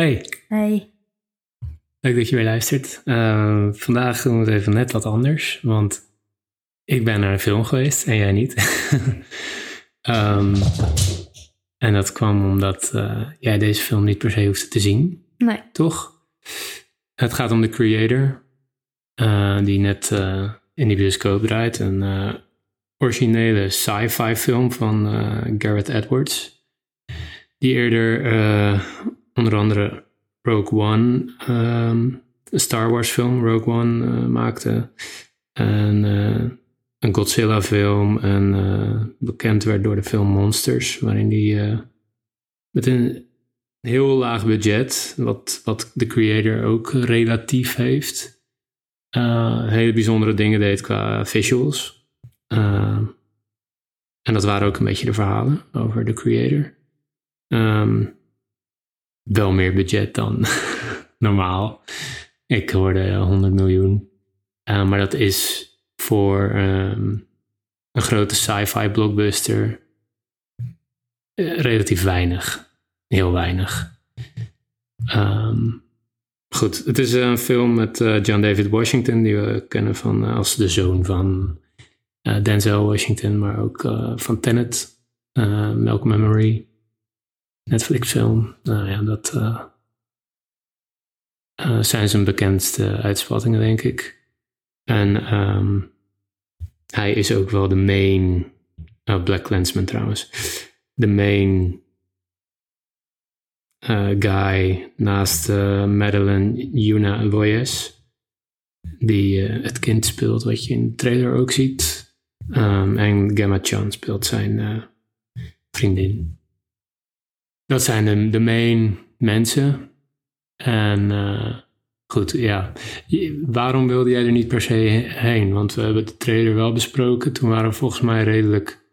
Hey, Hey. leuk dat je weer luistert. Eh, vandaag doen we het even net wat anders, want ik ben naar een film geweest en jij niet. Ehm, en dat kwam omdat eh, jij deze film niet per se hoefde te zien, Nee. toch? Het gaat om The Creator, eh, die net in die bioscoop draait. Een originele sci-fi film van Gareth Edwards. Die eerder onder andere Rogue One, ehm, een Star Wars film, Rogue One, eh, maakte. En eh, een Godzilla film en eh, bekend werd door de film Monsters, waarin die met een heel laag budget, wat, wat de creator ook relatief heeft, hele bijzondere dingen deed qua visuals. Eh, en dat waren ook een beetje de verhalen over de creator. Ehm, wel meer budget dan normaal. Ik hoorde 100 miljoen. Eh, maar dat is voor ehm, een grote sci-fi blockbuster eh, relatief weinig. Heel weinig. Ehm, goed, het is een film met eh, John David Washington, die we kennen van, als de zoon van Denzel Washington, maar ook van Tenet, Malcolm and Marie. Netflix film. Nou ja, dat eh, eh, zijn zijn bekendste uitspattingen, denk ik. En ehm, hij is ook wel de main, oh, Black Clansman trouwens, de main eh, guy naast uh, Madeline Yuna Voyes, die het kind speelt wat je in de trailer ook ziet. Um, en Gemma Chan speelt zijn vriendin. Dat zijn de, de main mensen. En uh, goed, ja. Waarom wilde jij er niet per se heen? Want we hebben de trailer wel besproken. Toen waren we volgens mij redelijk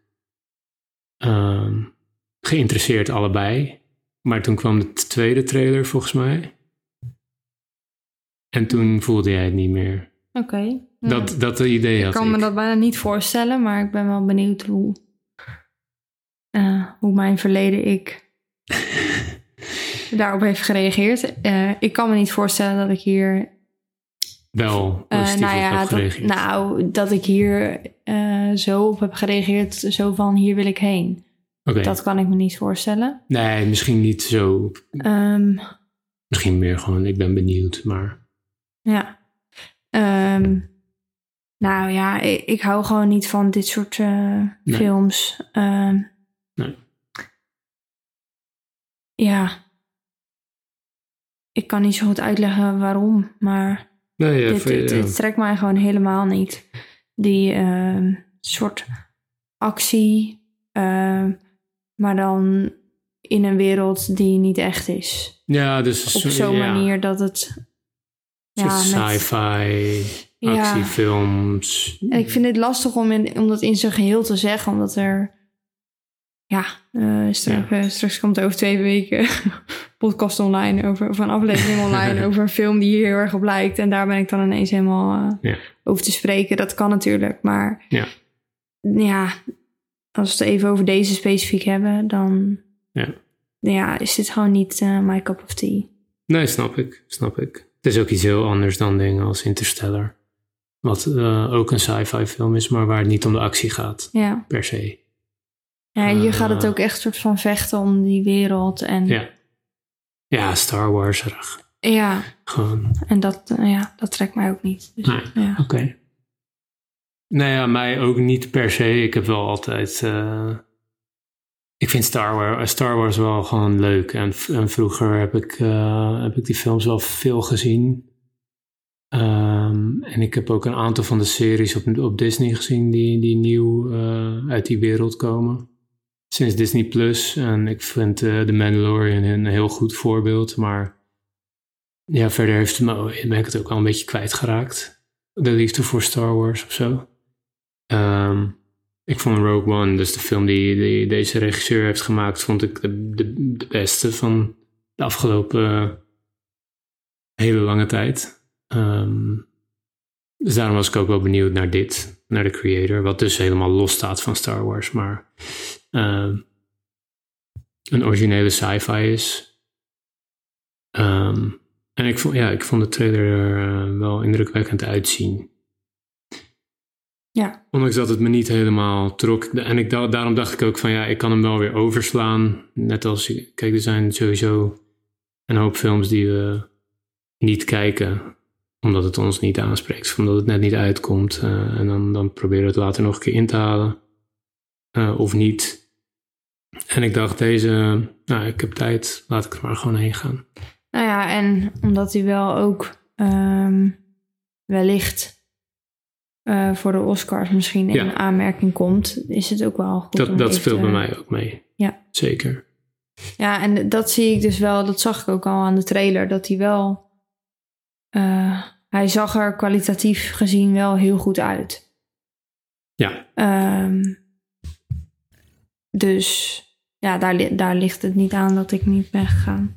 um, geïnteresseerd allebei. Maar toen kwam de tweede trailer volgens mij. En toen voelde jij het niet meer. Oké. Okay. Dat, dat de idee had ik. kan ik. me dat bijna niet voorstellen, maar ik ben wel benieuwd hoe, uh, hoe mijn verleden ik daarop heeft gereageerd. Uh, ik kan me niet voorstellen dat ik hier. Wel positief uh, nou ja, op heb gereageerd. Dat, nou, dat ik hier uh, zo op heb gereageerd, zo van hier wil ik heen. Okay. Dat kan ik me niet voorstellen. Nee, misschien niet zo. Um, misschien meer gewoon, ik ben benieuwd, maar. Ja. Um, nou ja, ik, ik, hou gewoon niet van dit soort uh, nee. films. Um, nee. Ja. Ik kan niet zo goed uitleggen waarom, maar nee, ja, dit, dit, dit, trekt mij gewoon helemaal niet. Die uh, soort actie, uh, maar dan in een wereld die niet echt is. Ja, dus op zo'n ja. manier dat het. Ja, sci-fi, actiefilms. En ik vind het lastig om, in, om dat in zijn geheel te zeggen, omdat er. Ja, uh, straks, ja. straks komt er over twee weken podcast online over, of een aflevering online over een film die hier heel erg op lijkt. En daar ben ik dan ineens helemaal ja. over te spreken. Dat kan natuurlijk, maar ja. ja, als we het even over deze specifiek hebben, dan ja. Ja, is dit gewoon niet uh, my cup of tea. Nee, snap ik, snap ik. Het is ook iets heel anders dan dingen als Interstellar. Wat uh, ook een sci-fi film is, maar waar het niet om de actie gaat. Ja. Per se. Ja, hier gaat het ook echt soort van vechten om die wereld. En... Ja. Ja, Star Wars-erig. Ja. Gewoon. En dat, uh, ja, dat trekt mij ook niet. Dus, nee, ja. oké. Okay. Nou ja, mij ook niet per se. Ik heb wel altijd... Uh, ik vind Star Wars, Star Wars wel gewoon leuk. En, en vroeger heb ik, uh, heb ik die films wel veel gezien. Um, en ik heb ook een aantal van de series op, op Disney gezien die, die nieuw uh, uit die wereld komen. Sinds Disney Plus. En ik vind uh, The Mandalorian een heel goed voorbeeld. Maar ja, verder heeft me, ben ik het ook al een beetje kwijtgeraakt. De liefde voor Star Wars of zo. Um, ik vond Rogue One, dus de film die, die deze regisseur heeft gemaakt, vond ik de, beste van de afgelopen hele lange tijd. Um, dus daarom was ik ook wel benieuwd naar dit, naar de creator, wat dus helemaal los staat van Star Wars, maar uh, een originele sci-fi is. Ehm, en ik vond, ja, ik vond de trailer er uh, wel indrukwekkend uitzien. Ja. Ondanks dat het me niet helemaal trok. En ik, daarom dacht ik ook van ja, ik kan hem wel weer overslaan. Net als, kijk, er zijn sowieso een hoop films die we niet kijken. Omdat het ons niet aanspreekt. Omdat het net niet uitkomt. Uh, en dan, dan proberen we het later nog een keer in te halen. Uh, of niet. En ik dacht deze, nou ik heb tijd, laat ik er maar gewoon heen gaan. Nou ja, en omdat hij wel ook um, wellicht uh, voor de Oscars misschien in Ja. aanmerking komt, is het ook wel goed. om Dat, dat speelt te- bij mij ook mee. Ja. Zeker. Ja, en dat zie ik dus wel, dat zag ik ook al aan de trailer, dat hij wel. eh, hij zag er kwalitatief gezien wel heel goed uit. Ja, Ehm, dus ja, daar, daar ligt het niet aan dat ik niet ben gegaan.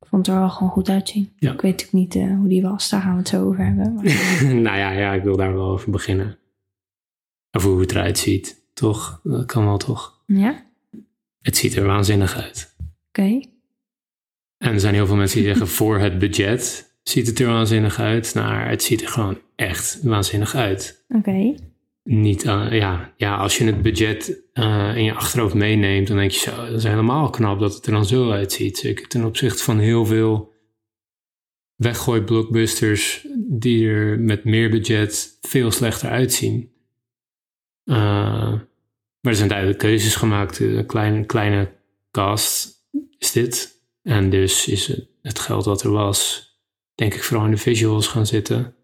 Ik vond het er wel gewoon goed uitzien. Ja. Ik weet natuurlijk niet eh, hoe die was, daar gaan we het zo over hebben. maar- nou ja, ja, ik wil daar wel over beginnen. Over hoe het eruit ziet. Toch? Dat kan wel toch? ja, Het ziet er waanzinnig uit. oké. En er zijn heel veel mensen die zeggen voor het budget ziet het er waanzinnig uit. Nou, het ziet er gewoon echt waanzinnig uit. Oké. Niet, eh, ja, ja, als je het budget eh, in je achterhoofd meeneemt, dan denk je zo, dat is helemaal knap dat het er dan zo uitziet. Zeker ten opzichte van heel veel weggooi blockbusters die er met meer budget veel slechter uitzien. Eh, maar er zijn duidelijk keuzes gemaakt. Een kleine, kleine cast is dit. En dus is het geld wat er was, denk ik vooral in de visuals gaan zitten.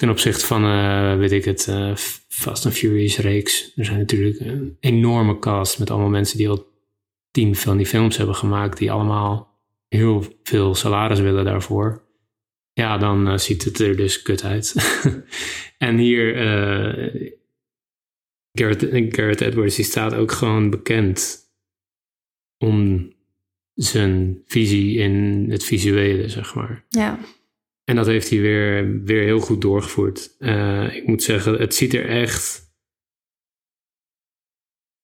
Ten opzichte van, eh, weet ik het, eh, Fast and Furious reeks. Er zijn natuurlijk een enorme cast met allemaal mensen die al tien van die films hebben gemaakt. Die allemaal heel veel salaris willen daarvoor. Ja, dan eh, ziet het er dus kut uit. en hier, Garrett, Garrett Edwards, die staat ook gewoon bekend om zijn visie in het visuele, zeg maar. Ja, En dat heeft hij weer, weer heel goed doorgevoerd. Eh, ik moet zeggen, het ziet er echt.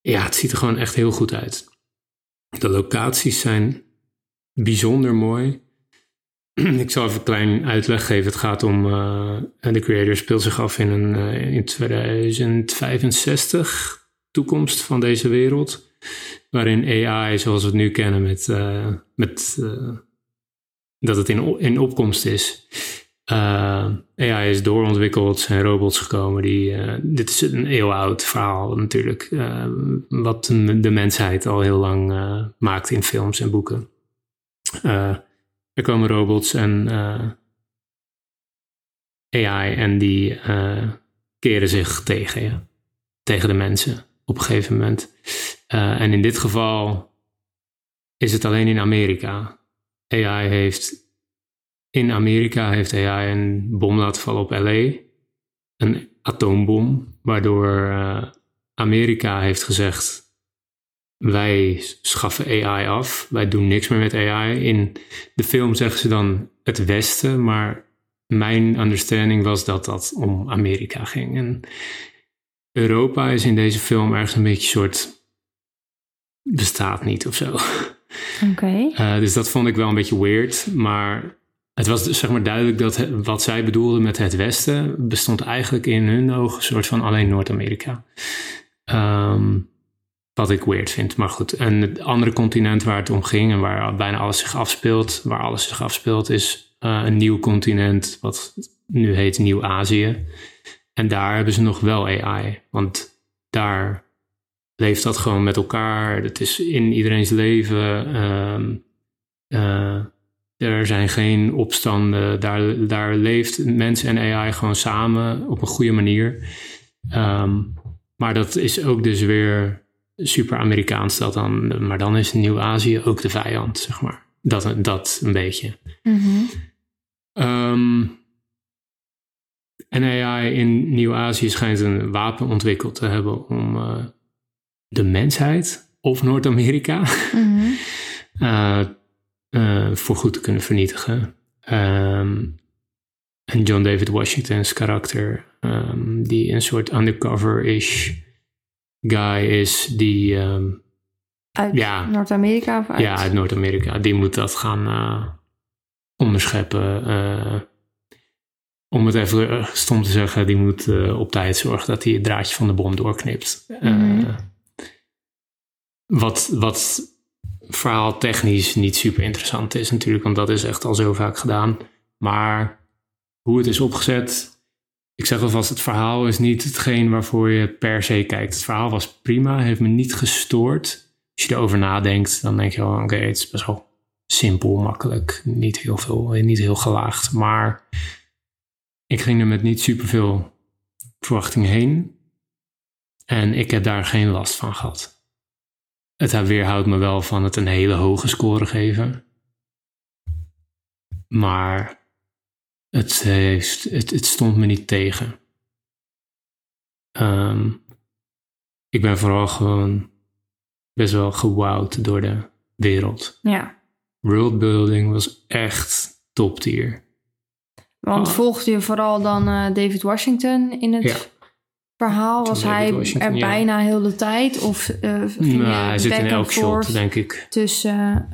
Ja, het ziet er gewoon echt heel goed uit. De locaties zijn bijzonder mooi. Ik zal even een klein uitleg geven. Het gaat om. eh de creator speelt zich af in, een, eh, in 2065 toekomst van deze wereld. Waarin AI, zoals we het nu kennen, met, met dat het in, in opkomst is. Eh, AI is doorontwikkeld, zijn robots gekomen die. eh, dit is een eeuwenoud verhaal natuurlijk. eh, wat de, mensheid al heel lang maakt in films en boeken. Er komen robots en AI en die keren zich tegen je, tegen de mensen op een gegeven moment. En in dit geval is het alleen in Amerika. AI heeft in Amerika heeft AI een bom laten vallen op LA, een atoombom, waardoor eh, Amerika heeft gezegd: wij schaffen AI af, wij doen niks meer met AI. In de film zeggen ze dan het Westen, maar mijn understanding was dat dat om Amerika ging. En Europa is in deze film ergens een beetje soort bestaat niet of zo. Oké. Uh, dus dat vond ik wel een beetje weird. Maar het was dus, zeg maar duidelijk dat wat zij bedoelden met het Westen bestond eigenlijk in hun ogen een soort van alleen Noord-Amerika. Ehm, wat ik weird vind, maar goed. En het andere continent waar het om ging en waar bijna alles zich afspeelt, waar alles zich afspeelt, is eh, een nieuw continent wat nu heet Nieuw-Azië. En daar hebben ze nog wel AI, want daar leeft dat gewoon met elkaar. Het is in iedereen's leven. ehm, eh, er zijn geen opstanden. Daar, daar leeft mens en AI gewoon samen op een goede manier. Ehm, maar dat is ook dus weer super Amerikaans. Dat dan, maar dan is Nieuw-Azië ook de vijand, zeg maar. Dat, dat een beetje. Mhm. Ehm, en AI in Nieuw-Azië schijnt een wapen ontwikkeld te hebben om eh, de mensheid of Noord-Amerika eh, voor goed te kunnen vernietigen. Ehm, en John David Washington's karakter, ehm, die een soort undercover-ish guy is, die ehm, Uit Ja. Noord-Amerika of uit? ja, uit Noord-Amerika, die moet dat gaan, eh, onderscheppen. om het even stom te zeggen, die moet op tijd zorgen dat hij het draadje van de bom doorknipt. Mhm. Wat, wat verhaal technisch niet super interessant is natuurlijk, want dat is echt al zo vaak gedaan. Maar hoe het is opgezet, ik zeg alvast, het verhaal is niet hetgeen waarvoor je per se kijkt. Het verhaal was prima, heeft me niet gestoord. Als je erover nadenkt, dan denk je wel, oké, het is best wel simpel, makkelijk. Niet heel veel, niet heel gelaagd. Maar ik ging er met niet super veel verwachting heen. En ik heb daar geen last van gehad. Het weerhoudt me wel van het een hele hoge score geven. Maar het, heeft, het, het stond me niet tegen. Ehm, ik ben vooral gewoon best wel gewowd door de wereld. Ja. Worldbuilding was echt top tier. Want Oh. volgde je vooral dan eh, David Washington in het Ja. Verhaal? Was hij er ja. bijna heel de tijd? Of eh ging Nou, hij zit in elk shot, denk ik. tussen,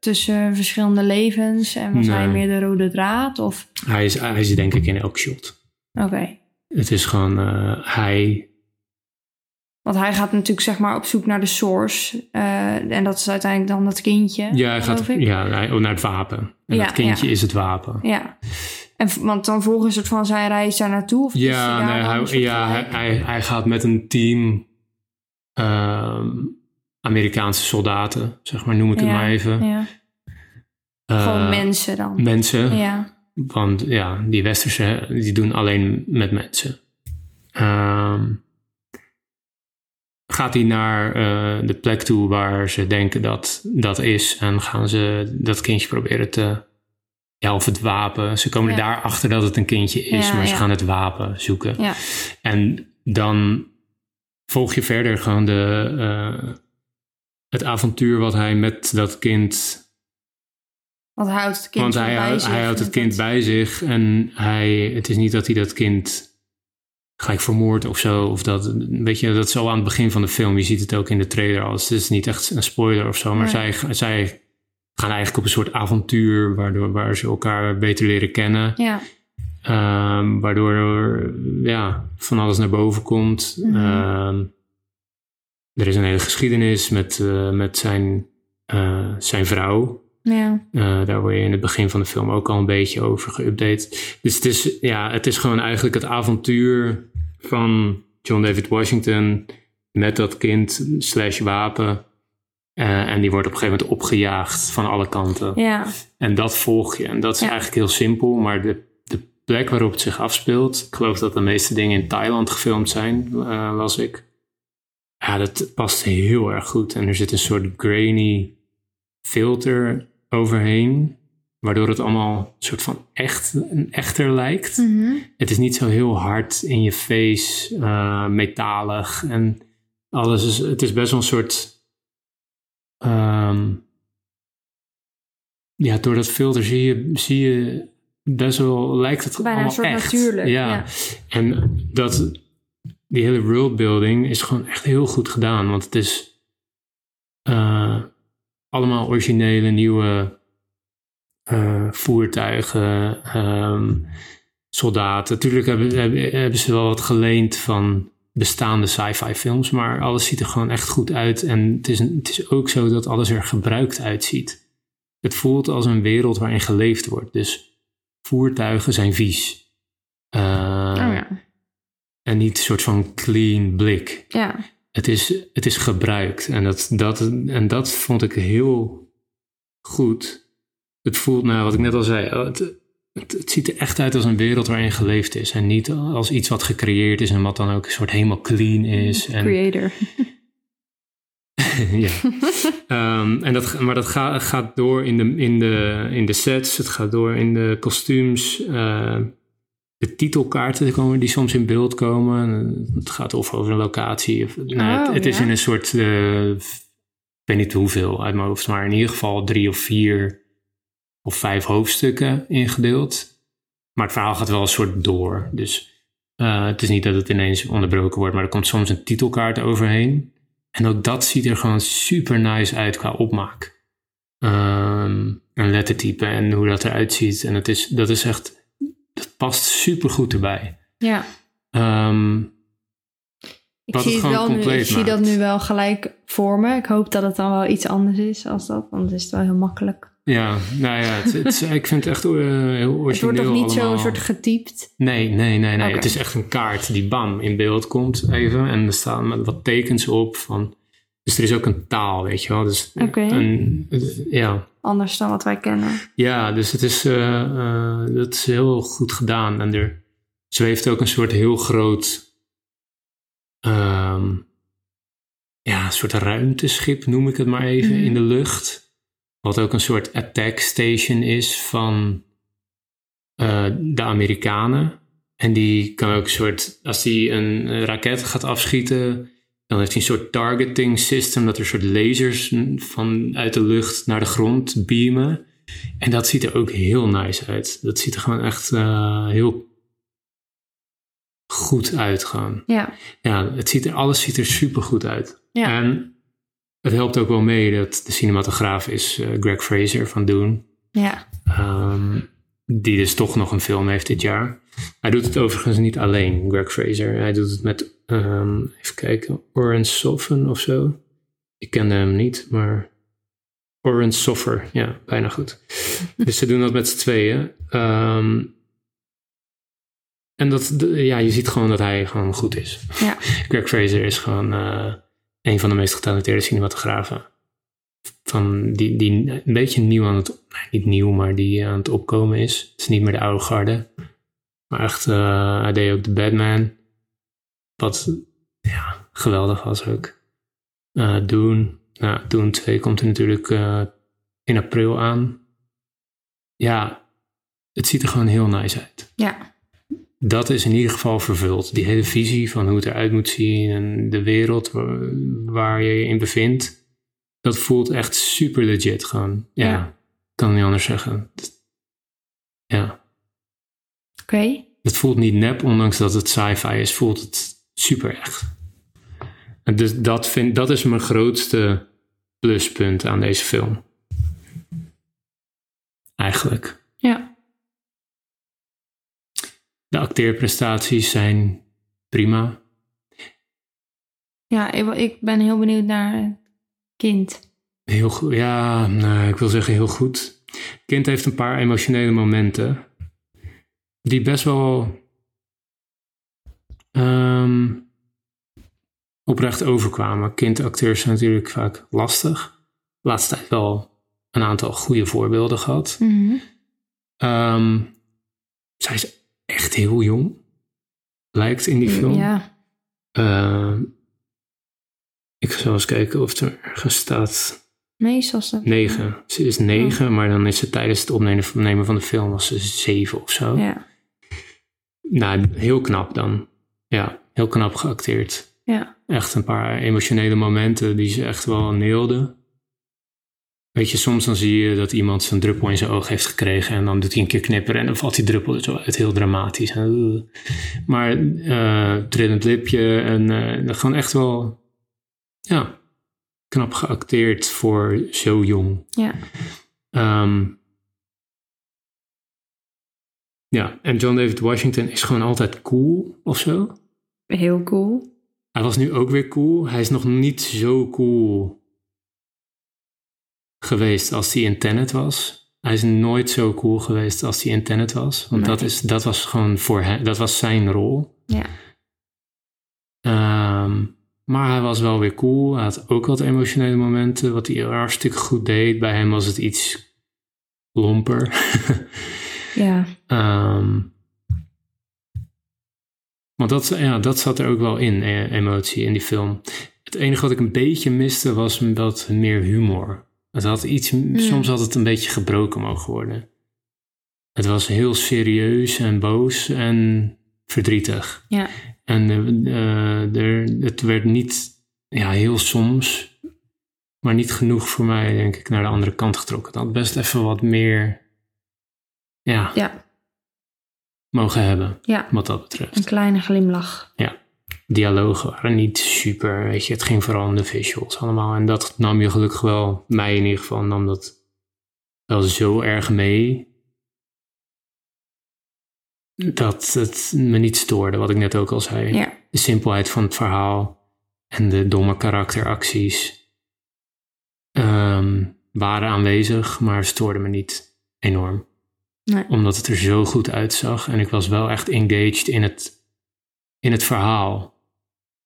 tussen verschillende levens? En was hij meer de rode draad? Of Hij is, hij is denk ik in elk shot. oké. Het is gewoon, eh, hij Want hij gaat natuurlijk zeg maar op zoek naar de source. eh, en dat is uiteindelijk dan dat kindje. Ja, hij gaat ik. ja, oh, naar het wapen. En Ja, dat kindje ja. is het wapen. Ja. En, want dan volgen een soort van zijn reis daar naartoe? Of Ja, nee, hij, ja hij, hij, hij gaat met een team ehm, Amerikaanse soldaten, zeg maar, noem ik het maar even. Ja. Eh, Gewoon mensen dan. Mensen, Ja. want ja, die westerse, die doen alleen met mensen. Ehm, gaat hij naar eh, de plek toe waar ze denken dat dat is en gaan ze dat kindje proberen te, ja, of het wapen. Ze komen Ja. er daar achter dat het een kindje is, Ja, maar ze gaan het wapen zoeken. Ja. En dan volg je verder gewoon de, eh, het avontuur wat hij met dat kind Want hij houdt het kind want hij, bij zich. hij houdt het kind bij zich en hij, het is niet dat hij dat kind gelijk vermoordt of zo. Of dat, weet je, dat is al aan het begin van de film. Je ziet het ook in de trailer al. Dus het is niet echt een spoiler of zo. Maar Nee. zij, zij gaan eigenlijk op een soort avontuur waardoor, waar ze elkaar beter leren kennen. Ja. Ehm, waardoor ja, van alles naar boven komt. Mhm. Ehm, er is een hele geschiedenis met, eh, met zijn, eh, zijn vrouw. Ja. Eh, daar word je in het begin van de film ook al een beetje over geüpdate. Dus het is, ja, het is gewoon eigenlijk het avontuur van John David Washington met dat kind slash wapen. Eh, en die wordt op een gegeven moment opgejaagd van alle kanten. Ja. En dat volg je. En dat is Ja. eigenlijk heel simpel, maar de, de plek waarop het zich afspeelt, ik geloof dat de meeste dingen in Thailand gefilmd zijn, eh, las ik. Ja, dat past heel erg goed. En er zit een soort grainy filter overheen, waardoor het allemaal een soort van echt, een echter lijkt. Mhm. Het is niet zo heel hard in je face, eh, metalig en alles. Is, het is best wel een soort. Ehm, ja, door dat filter zie je, zie je best wel, lijkt het Bijna een allemaal soort echt. natuurlijk. Ja. Ja. En dat, die hele worldbuilding is gewoon echt heel goed gedaan, want het is eh, allemaal originele nieuwe eh, voertuigen, ehm, soldaten. Natuurlijk hebben, hebben, hebben ze wel wat geleend van bestaande sci-fi films, maar alles ziet er gewoon echt goed uit. En het is, het is ook zo dat alles er gebruikt uitziet. Het voelt als een wereld waarin geleefd wordt. Dus voertuigen zijn vies. Eh, Oh ja. En niet een soort van clean blik. Ja. Het is, het is gebruikt. En dat, dat, en dat vond ik heel goed. Het voelt, nou wat ik net al zei, het, het, het ziet er echt uit als een wereld waarin geleefd is. En niet als iets wat gecreëerd is en wat dan ook een soort helemaal clean is. En, Creator. ja. Ehm, en dat, maar dat gaat, gaat door in de, in, de, in de sets, het gaat door in de kostuums, eh, de titelkaarten komen, die soms in beeld komen. Het gaat of over een locatie. Of, nou, het, Oh, het is ja. in een soort, eh, ik weet niet hoeveel uit mijn hoofd, maar in ieder geval drie of vier of vijf hoofdstukken ingedeeld. Maar het verhaal gaat wel een soort door. Dus eh, het is niet dat het ineens onderbroken wordt, maar er komt soms een titelkaart overheen. En ook dat ziet er gewoon super nice uit qua opmaak. ehm, en lettertype en hoe dat eruit ziet. En het is, dat is echt, dat past super goed erbij. Ja. Ehm, Ik zie, het het gewoon wel nu, ik compleet zie dat nu wel gelijk voor me. Ik hoop dat het dan wel iets anders is als dat, want dan is het wel heel makkelijk. Ja, nou ja, het, het ik vind het echt eh, heel origineel Het wordt toch niet allemaal. zo soort getypt? Nee, nee, nee, nee. Het is echt een kaart die bam in beeld komt even. En er staan wat tekens op van... Dus er is ook een taal, weet je wel. Dus een, ja. Anders dan wat wij kennen. ja, dus het is, eh, eh, dat is heel goed gedaan. En er zweeft ook een soort heel groot... ehm, ja, een soort ruimteschip noem ik het maar even Mhm. in de lucht. Wat ook een soort attack station is van eh, de Amerikanen. En die kan ook een soort, als die een raket gaat afschieten, dan heeft hij een soort targeting system, dat er soort lasers van uit de lucht naar de grond beamen. En dat ziet er ook heel nice uit. Dat ziet er gewoon echt eh, heel goed uit gewoon. Ja, Ja, het ziet er, alles ziet er super goed uit. Ja. En het helpt ook wel mee dat de cinematograaf is eh, Greg Fraser van Dune. ja, Ehm, die dus toch nog een film heeft dit jaar. Hij doet het overigens niet alleen, Greg Fraser. Hij doet het met, ehm, even kijken, Oren Soffen of zo. Ik kende hem niet, maar Oren Soffer, ja, bijna goed. dus ze doen dat met z'n tweeën. Ehm, en dat, ja, je ziet gewoon dat hij gewoon goed is. ja. Greg Fraser is gewoon eh, een van de meest getalenteerde cinematografen. Van die, die een beetje nieuw aan het, niet nieuw, maar die aan het opkomen is. Het is niet meer de oude garde. Maar echt, eh, hij deed ook de Batman. Wat, ja, geweldig was ook. Eh Dune, nou, Dune 2 komt er natuurlijk eh, in april aan. Ja, het ziet er gewoon heel nice uit ja. Dat is in ieder geval vervuld. Die hele visie van hoe het eruit moet zien en de wereld waar, je je in bevindt, dat voelt echt super legit gewoon. Ja, Ja. kan niet anders zeggen. Ja, Oké. het voelt niet nep, ondanks dat het sci-fi is, voelt het super echt. En dus dat, vind, dat is mijn grootste pluspunt aan deze film. Eigenlijk. Ja. De acteerprestaties zijn prima. Ja, ik, ik ben heel benieuwd naar kind. Heel goed. Ja, nou, ik wil zeggen heel goed. Kind heeft een paar emotionele momenten. Die best wel ehm, oprecht overkwamen. Kindacteurs zijn natuurlijk vaak lastig. Laatste tijd wel een aantal goede voorbeelden gehad. Mhm. Ehm, zij is echt heel jong. Lijkt in die film. Ja. Ehm, ik zal eens kijken of er ergens staat Meestal is dat... Negen. Ze is negen, maar dan is ze tijdens het opnemen opnemen van de film was ze zeven of zo. Ja. Nou, heel knap dan. Ja, heel knap geacteerd. Ja. Echt een paar emotionele momenten die ze echt wel neelde. Weet je, soms dan zie je dat iemand zijn druppel in zijn oog heeft gekregen en dan doet hij een keer knipperen en dan valt die druppel er zo uit. Heel dramatisch. En, uh. Maar eh trillend lipje en eh, gewoon echt wel, ja, knap geacteerd voor zo jong. Ja. Ehm, ja, en John David Washington is gewoon altijd cool of zo. Heel cool. Hij was nu ook weer cool. Hij is nog niet zo cool geweest als hij in Tenet was. Hij is nooit zo cool geweest als hij in Tenet was. Want dat, is, dat was gewoon voor hem, dat was zijn rol. Ja. Ehm, maar hij was wel weer cool. Hij had ook wat emotionele momenten, wat hij hartstikke goed deed. Bij hem was het iets lomper. Ja. Ehm, want dat, ja, dat zat er ook wel in, eh, emotie in die film. Het enige wat ik een beetje miste was wat meer humor. Het had iets, Soms had het een beetje gebroken mogen worden. Het was heel serieus en boos en verdrietig. Ja. En eh, eh, er, het werd niet, ja, heel soms, maar niet genoeg voor mij, denk ik, naar de andere kant getrokken. Het had best even wat meer, ja, Ja. mogen hebben, Ja. wat dat betreft. Een kleine glimlach. Dialogen waren niet super, weet je, het ging vooral om de visuals allemaal. En dat nam je gelukkig wel, mij in ieder geval, nam dat wel zo erg mee dat het me niet stoorde, wat ik net ook al zei. Ja. De simpelheid van het verhaal en de domme karakteracties ehm, waren aanwezig, maar stoorden me niet enorm. Nee. Omdat het er zo goed uitzag en ik was wel echt engaged in het, in het verhaal.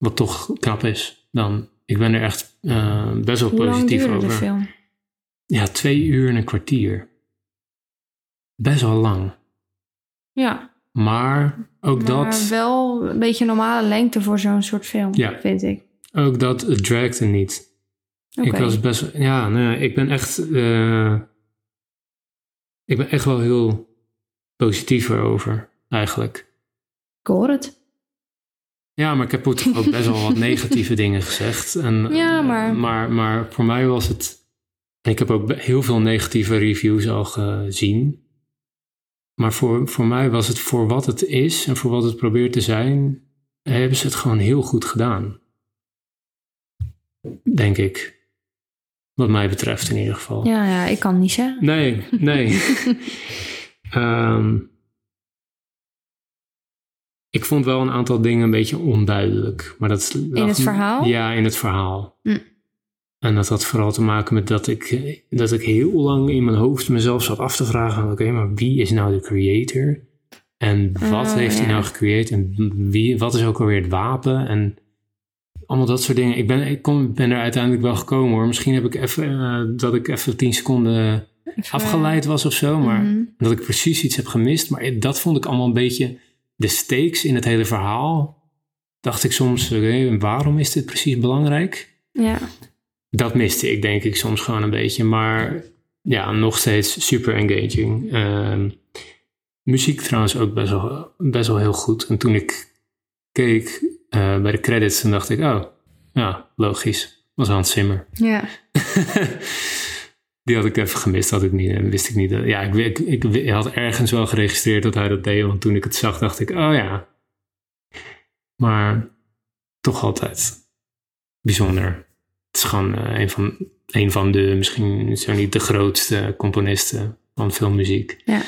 Wat toch knap is. Dan, ik ben er echt eh, best wel Hoe positief over. de film? Ja, twee uur en een kwartier. Best wel lang. Ja, Maar ook maar dat, wel een beetje normale lengte voor zo'n soort film, Ja. vind ik. ook dat het dragte niet. Oké. Ik was best, ja, nee, ik ben echt, eh, ik ben echt wel heel positief erover, eigenlijk. Ik hoor het. Ja, maar ik heb ook best wel wat negatieve dingen gezegd. En, Ja, eh, maar- maar... Maar voor mij was het... en Ik heb ook heel veel negatieve reviews al gezien. Maar voor, voor mij was het voor wat het is en voor wat het probeert te zijn... hebben ze het gewoon heel goed gedaan. Denk ik. Wat mij betreft in ieder geval. Ja, ja, ik kan niet zeggen. Nee, nee. Ehm, ik vond wel een aantal dingen een beetje onduidelijk. Maar dat lag- het verhaal? Ja, in het verhaal. Hm. En dat had vooral te maken met dat ik, dat ik heel lang in mijn hoofd mezelf zat af te vragen: oké, maar wie is nou de creator? En wat Oh, heeft hij nou gecreëerd? En wie, wat is ook alweer het wapen? En allemaal dat soort dingen. Ik ben, ik kom, ben er uiteindelijk wel gekomen hoor. Misschien heb ik even, eh, dat ik even tien seconden afgeleid was of zo. Maar mhm. dat ik precies iets heb gemist. Maar dat vond ik allemaal een beetje de stakes in het hele verhaal. Dacht ik soms, oké, waarom is dit precies belangrijk? Ja, Dat miste ik denk ik soms gewoon een beetje. Maar ja, nog steeds super engaging. Ehm, muziek trouwens ook best wel, best wel heel goed. En toen ik keek eh, bij de credits, dan dacht ik, oh, ja, logisch. Was Hans Zimmer. ja. Die had ik even gemist, had ik niet, en wist ik niet. dat- Ja, ik, ik, had ergens wel geregistreerd dat hij dat deed, want toen ik het zag, dacht ik, oh ja. Maar toch altijd bijzonder. Het is gewoon eh, een, van, een van de, misschien zo niet de grootste componisten van filmmuziek. Ja.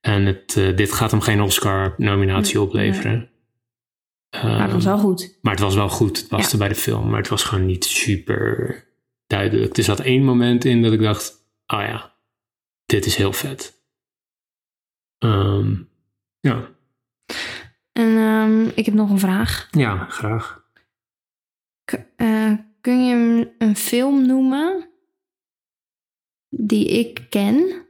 En het, eh, dit gaat hem geen Oscar-nominatie Nee, opleveren. Maar dat was Ehm, wel goed. maar het was wel goed. Het paste bij de film. Maar het was gewoon niet super duidelijk. Er zat één moment in dat ik dacht... Oh ja, dit is heel vet. Ehm, ja. En ehm, ik heb nog een vraag. ja, graag. K- eh, kun je een, een film noemen die ik ken,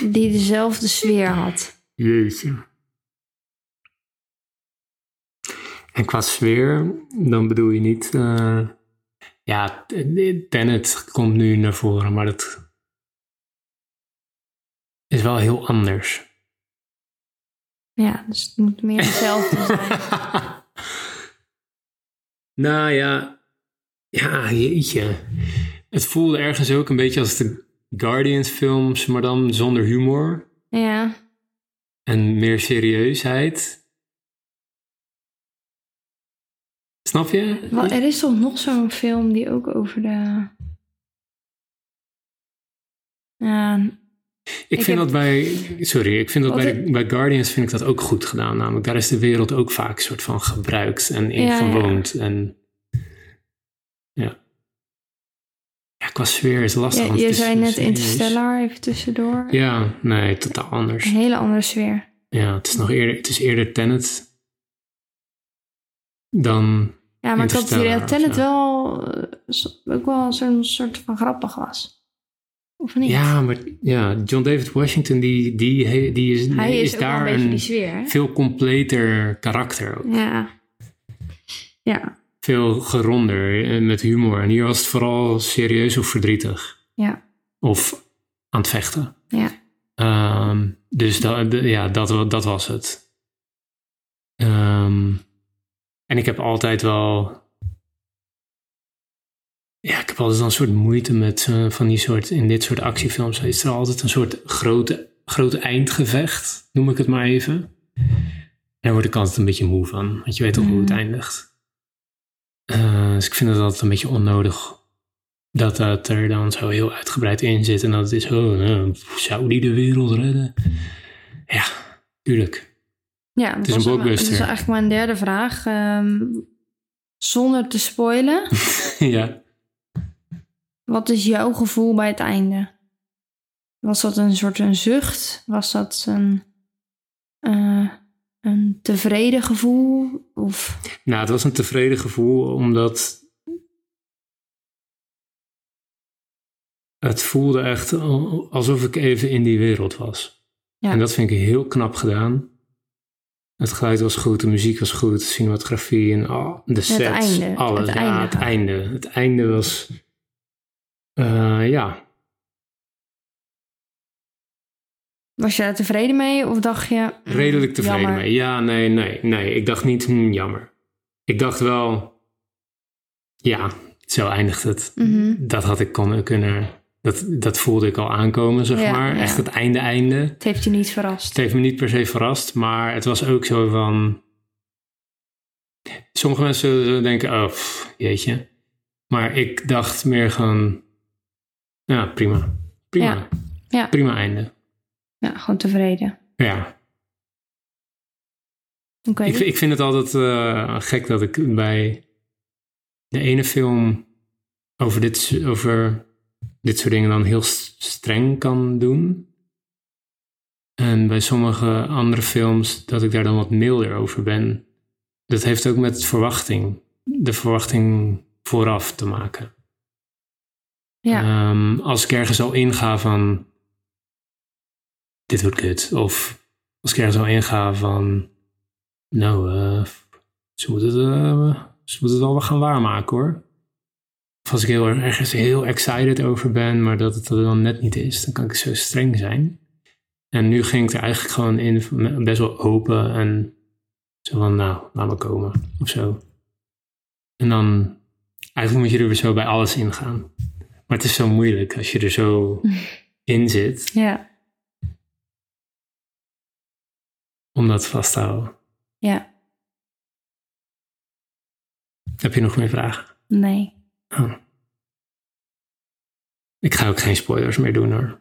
die dezelfde sfeer had? Jeetje. En qua sfeer, dan bedoel je niet... eh, ja, Tenet komt nu naar voren, maar dat is wel heel anders. Ja, dus het moet meer hetzelfde zijn. nou ja, ja, jeetje. Het voelde ergens ook een beetje als de Guardians films, maar dan zonder humor Ja, en meer serieusheid. Snap je? Wel, er is toch nog zo'n film die ook over de... Ja, Ik ik vind heb- dat bij, sorry, ik vind dat bij, Guardians vind ik dat ook goed gedaan. Namelijk, daar is de wereld ook vaak een soort van gebruikt en in Ja, ja. En ja. Ja, qua sfeer is lastig. want je is zei net. Interstellar, even tussendoor. Ja, nee, totaal anders. Een hele andere sfeer. Ja, het is nog eerder, het is eerder Tenet dan, Ja, maar ik had Interstellar Tenet wel eh, ook wel zo'n soort van grappig was. Of niet? ja, maar ja, John David Washington, die, die, die is, Hij is, daar een die sfeer, veel completer karakter ook. Ja. Ja, Veel geronder eh, met humor. En hier was het vooral serieus of verdrietig. ja, Of aan het vechten. ja. Ehm, dus dat, ja, dat, dat was het. Ehm, en ik heb altijd wel. Ja, ik heb altijd wel een soort moeite met eh, van die soort. In dit soort actiefilms is er altijd een soort grote, grote eindgevecht, noem ik het maar even. En daar word ik altijd een beetje moe van, want je weet toch hoe het Mhm. eindigt. Eh, dus ik vind het altijd een beetje onnodig dat dat er dan zo heel uitgebreid in zit en dat het is, oh, nou, zou die de wereld redden? Ja, tuurlijk. Ja, dat is een blockbuster. Dat is eigenlijk mijn derde vraag. Ehm, zonder te spoilen, ja. wat is jouw gevoel bij het einde? Was dat een soort een zucht? Was dat een, eh, een tevreden gevoel? Of Nou, het was een tevreden gevoel, omdat het voelde echt al- alsof ik even in die wereld was. Ja. En dat vind ik heel knap gedaan. Het geluid was goed, de muziek was goed, de cinematografie en al, de sets, einde, alles. het ja, einde. het einde. Het einde was, eh, ja, was je daar tevreden mee? Of dacht je... mm, redelijk tevreden jammer. mee. Ja, nee, nee, nee. Ik dacht niet, hm, jammer. Ik dacht wel, ja, zo eindigt het. Mhm. Dat had ik kon, kunnen, dat, dat voelde ik al aankomen, zeg Ja, maar. ja. Echt het einde, einde. Het heeft je niet Het verrast. heeft me niet per se verrast, maar het was ook zo van. Sommige mensen zullen denken: oh, pff, jeetje. Maar ik dacht meer gewoon: ja, prima. Prima. Ja. Prima einde. Ja, gewoon tevreden. Ja. Oké. Ik, ik vind het altijd eh, gek dat ik bij de ene film over dit, over dit soort dingen dan heel streng kan doen. En bij sommige andere films dat ik daar dan wat milder over ben. Dat heeft ook met verwachting, de verwachting vooraf te maken. Ja, Ehm, als ik ergens al inga van dit wordt kut. Of als ik ergens al inga van nou, eh, ze, moeten het, eh, ze moeten het wel gaan waarmaken hoor. Of als ik heel, erg- ergens heel excited over ben, maar dat het er dan net niet is, dan kan ik zo streng zijn. En nu ging ik er eigenlijk gewoon in best wel open en zo van nou, laat maar komen of zo. En dan, eigenlijk moet je er weer zo bij alles ingaan. Maar het is zo moeilijk als je er zo in zit ja, om dat vast te houden. ja. Heb je nog meer vragen? Nee. Oh. Ik ga ook geen spoilers meer doen hoor.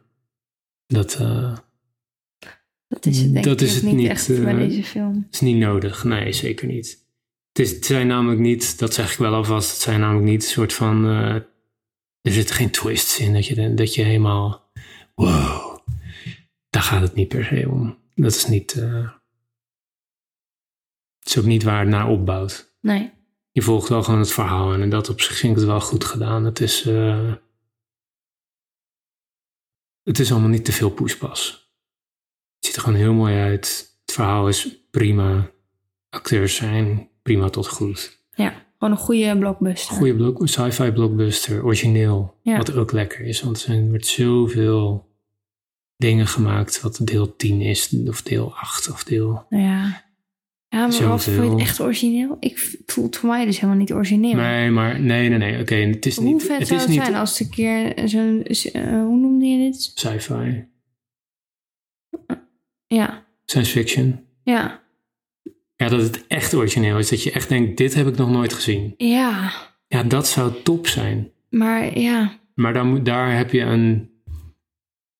Dat eh, Dat is het denk Dat ik is het niet niet, echt eh, bij deze film. is niet nodig. Nee, zeker niet. Het, is, het zijn namelijk niet, dat zeg ik wel alvast, het zijn namelijk niet een soort van. eh, er zitten geen twists in dat je, dat je helemaal. Wow. Daar gaat het niet per se om. Dat is niet. eh, het is ook niet waar het naar opbouwt. Nee. Je volgt wel gewoon het verhaal en in dat op zich vind ik het wel goed gedaan. Het is. eh, het is allemaal niet te veel poespas. Het ziet er gewoon heel mooi uit. Het verhaal is prima. Acteurs zijn prima tot goed. Ja, gewoon een goede blockbuster. Goede sci-fi blockbuster, origineel. Ja. Wat ook lekker is, want er zijn- wordt zoveel dingen gemaakt wat deel 10 is, of deel 8 of deel. Ja. Ja, maar wat vond je het echt origineel? Ik v- het voor mij dus helemaal niet origineel. Nee, maar nee, nee, nee. Oké, het is Hoe niet. vet het zou is het niet zijn als het een keer zo'n... eh, hoe noemde je dit? sci-fi, Ja, science fiction. ja, Ja, dat het echt origineel is. Dat je echt denkt, dit heb ik nog nooit gezien. ja. Ja, dat zou top zijn. Maar ja, Maar daar, moet, daar heb je een.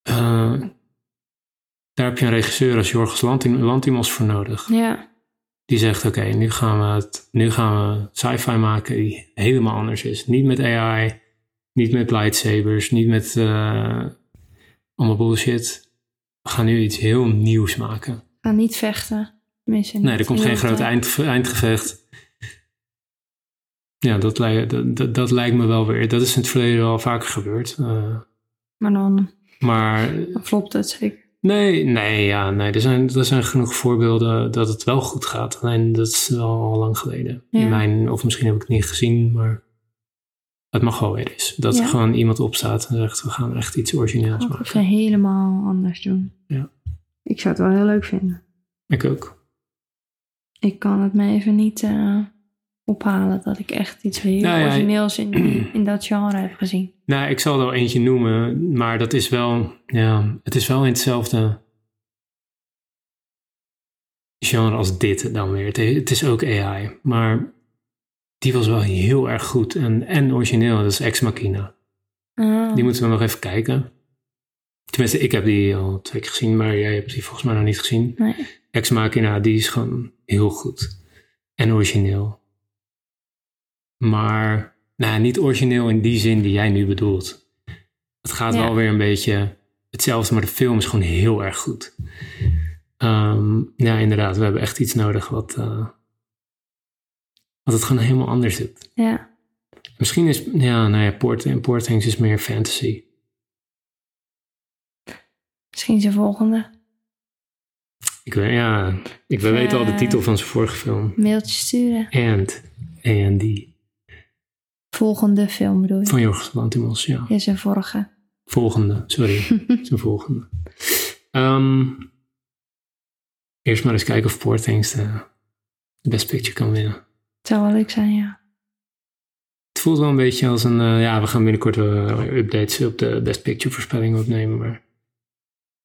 eh, daar heb je een regisseur als Jorgos Lantim, Lantimos voor nodig. ja, Die zegt: Oké, nu gaan we het, nu gaan we sci-fi maken die helemaal anders is. Niet met AI, niet met lightsabers, niet met eh, allemaal bullshit. We gaan nu iets heel nieuws maken. ga niet vechten. Tenminste, Nee, er komt geen groot eind, eindgevecht. Ja, dat, lijkt- dat, dat, dat lijkt me wel weer. Dat is in het verleden wel vaker gebeurd. eh, Maar dan, maar dan flopt het zeker. Nee, nee, ja, nee. Er zijn, er zijn genoeg voorbeelden dat het wel goed gaat. Alleen dat is wel al lang geleden. Ja. In mijn, of misschien heb ik het niet gezien, maar het mag wel weer eens. Dat Ja. er gewoon iemand opstaat en zegt, we gaan echt iets origineels maken. ze helemaal anders doen. Ja. Ik zou het wel heel leuk vinden. Ik ook. Ik kan het me even niet eh, ophalen dat ik echt iets heel Nou ja, origineels in, in dat genre heb gezien. Nou, ik zal er wel eentje noemen, maar dat is wel, ja, het is wel in hetzelfde genre als dit dan weer. Het, het is ook AI, maar die was wel heel erg goed en, en origineel. Dat is Ex Machina. Oh. Die moeten we nog even kijken. Tenminste, ik heb die al twee keer gezien, maar jij hebt die volgens mij nog niet gezien. Nee. Ex Machina, die is gewoon heel goed. En origineel. Maar, nou, niet origineel in die zin die jij nu bedoelt. Het gaat Ja. wel weer een beetje hetzelfde, maar de film is gewoon heel erg goed. Ehm, ja, inderdaad, we hebben echt iets nodig wat, eh, wat het gewoon helemaal anders doet. Ja. Misschien is, ja, nou ja, Poor, Poor Things is meer fantasy. Misschien zijn volgende. Ik weet, ja, ik weet al de Eh. titel van zijn vorige film. Mailtje sturen. And, A&D. Volgende film bedoel je? Van Jorgos Lantimos, ja. Ja, zijn vorige. Volgende, sorry. zijn volgende. Ehm, eerst maar eens kijken of Poor Things de Best Picture kan winnen. Het zou wel leuk zijn, ja. Het voelt wel een beetje als een... eh, ja, we gaan binnenkort wel updates op de Best Picture voorspelling opnemen, maar...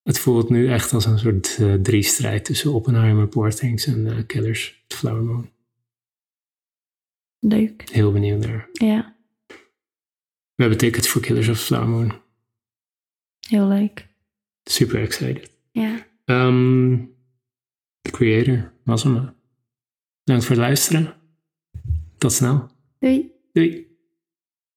Het voelt nu echt als een soort eh drie-strijd tussen Oppenheimer, Poor Things en Killers, Flower Moon. Leuk. Heel benieuwd naar. Ja, We hebben tickets voor Killers of Flower Moon. heel leuk. Super excited. Ja. The Creator hem. Bedankt voor het luisteren. Tot snel. Doei. Doei.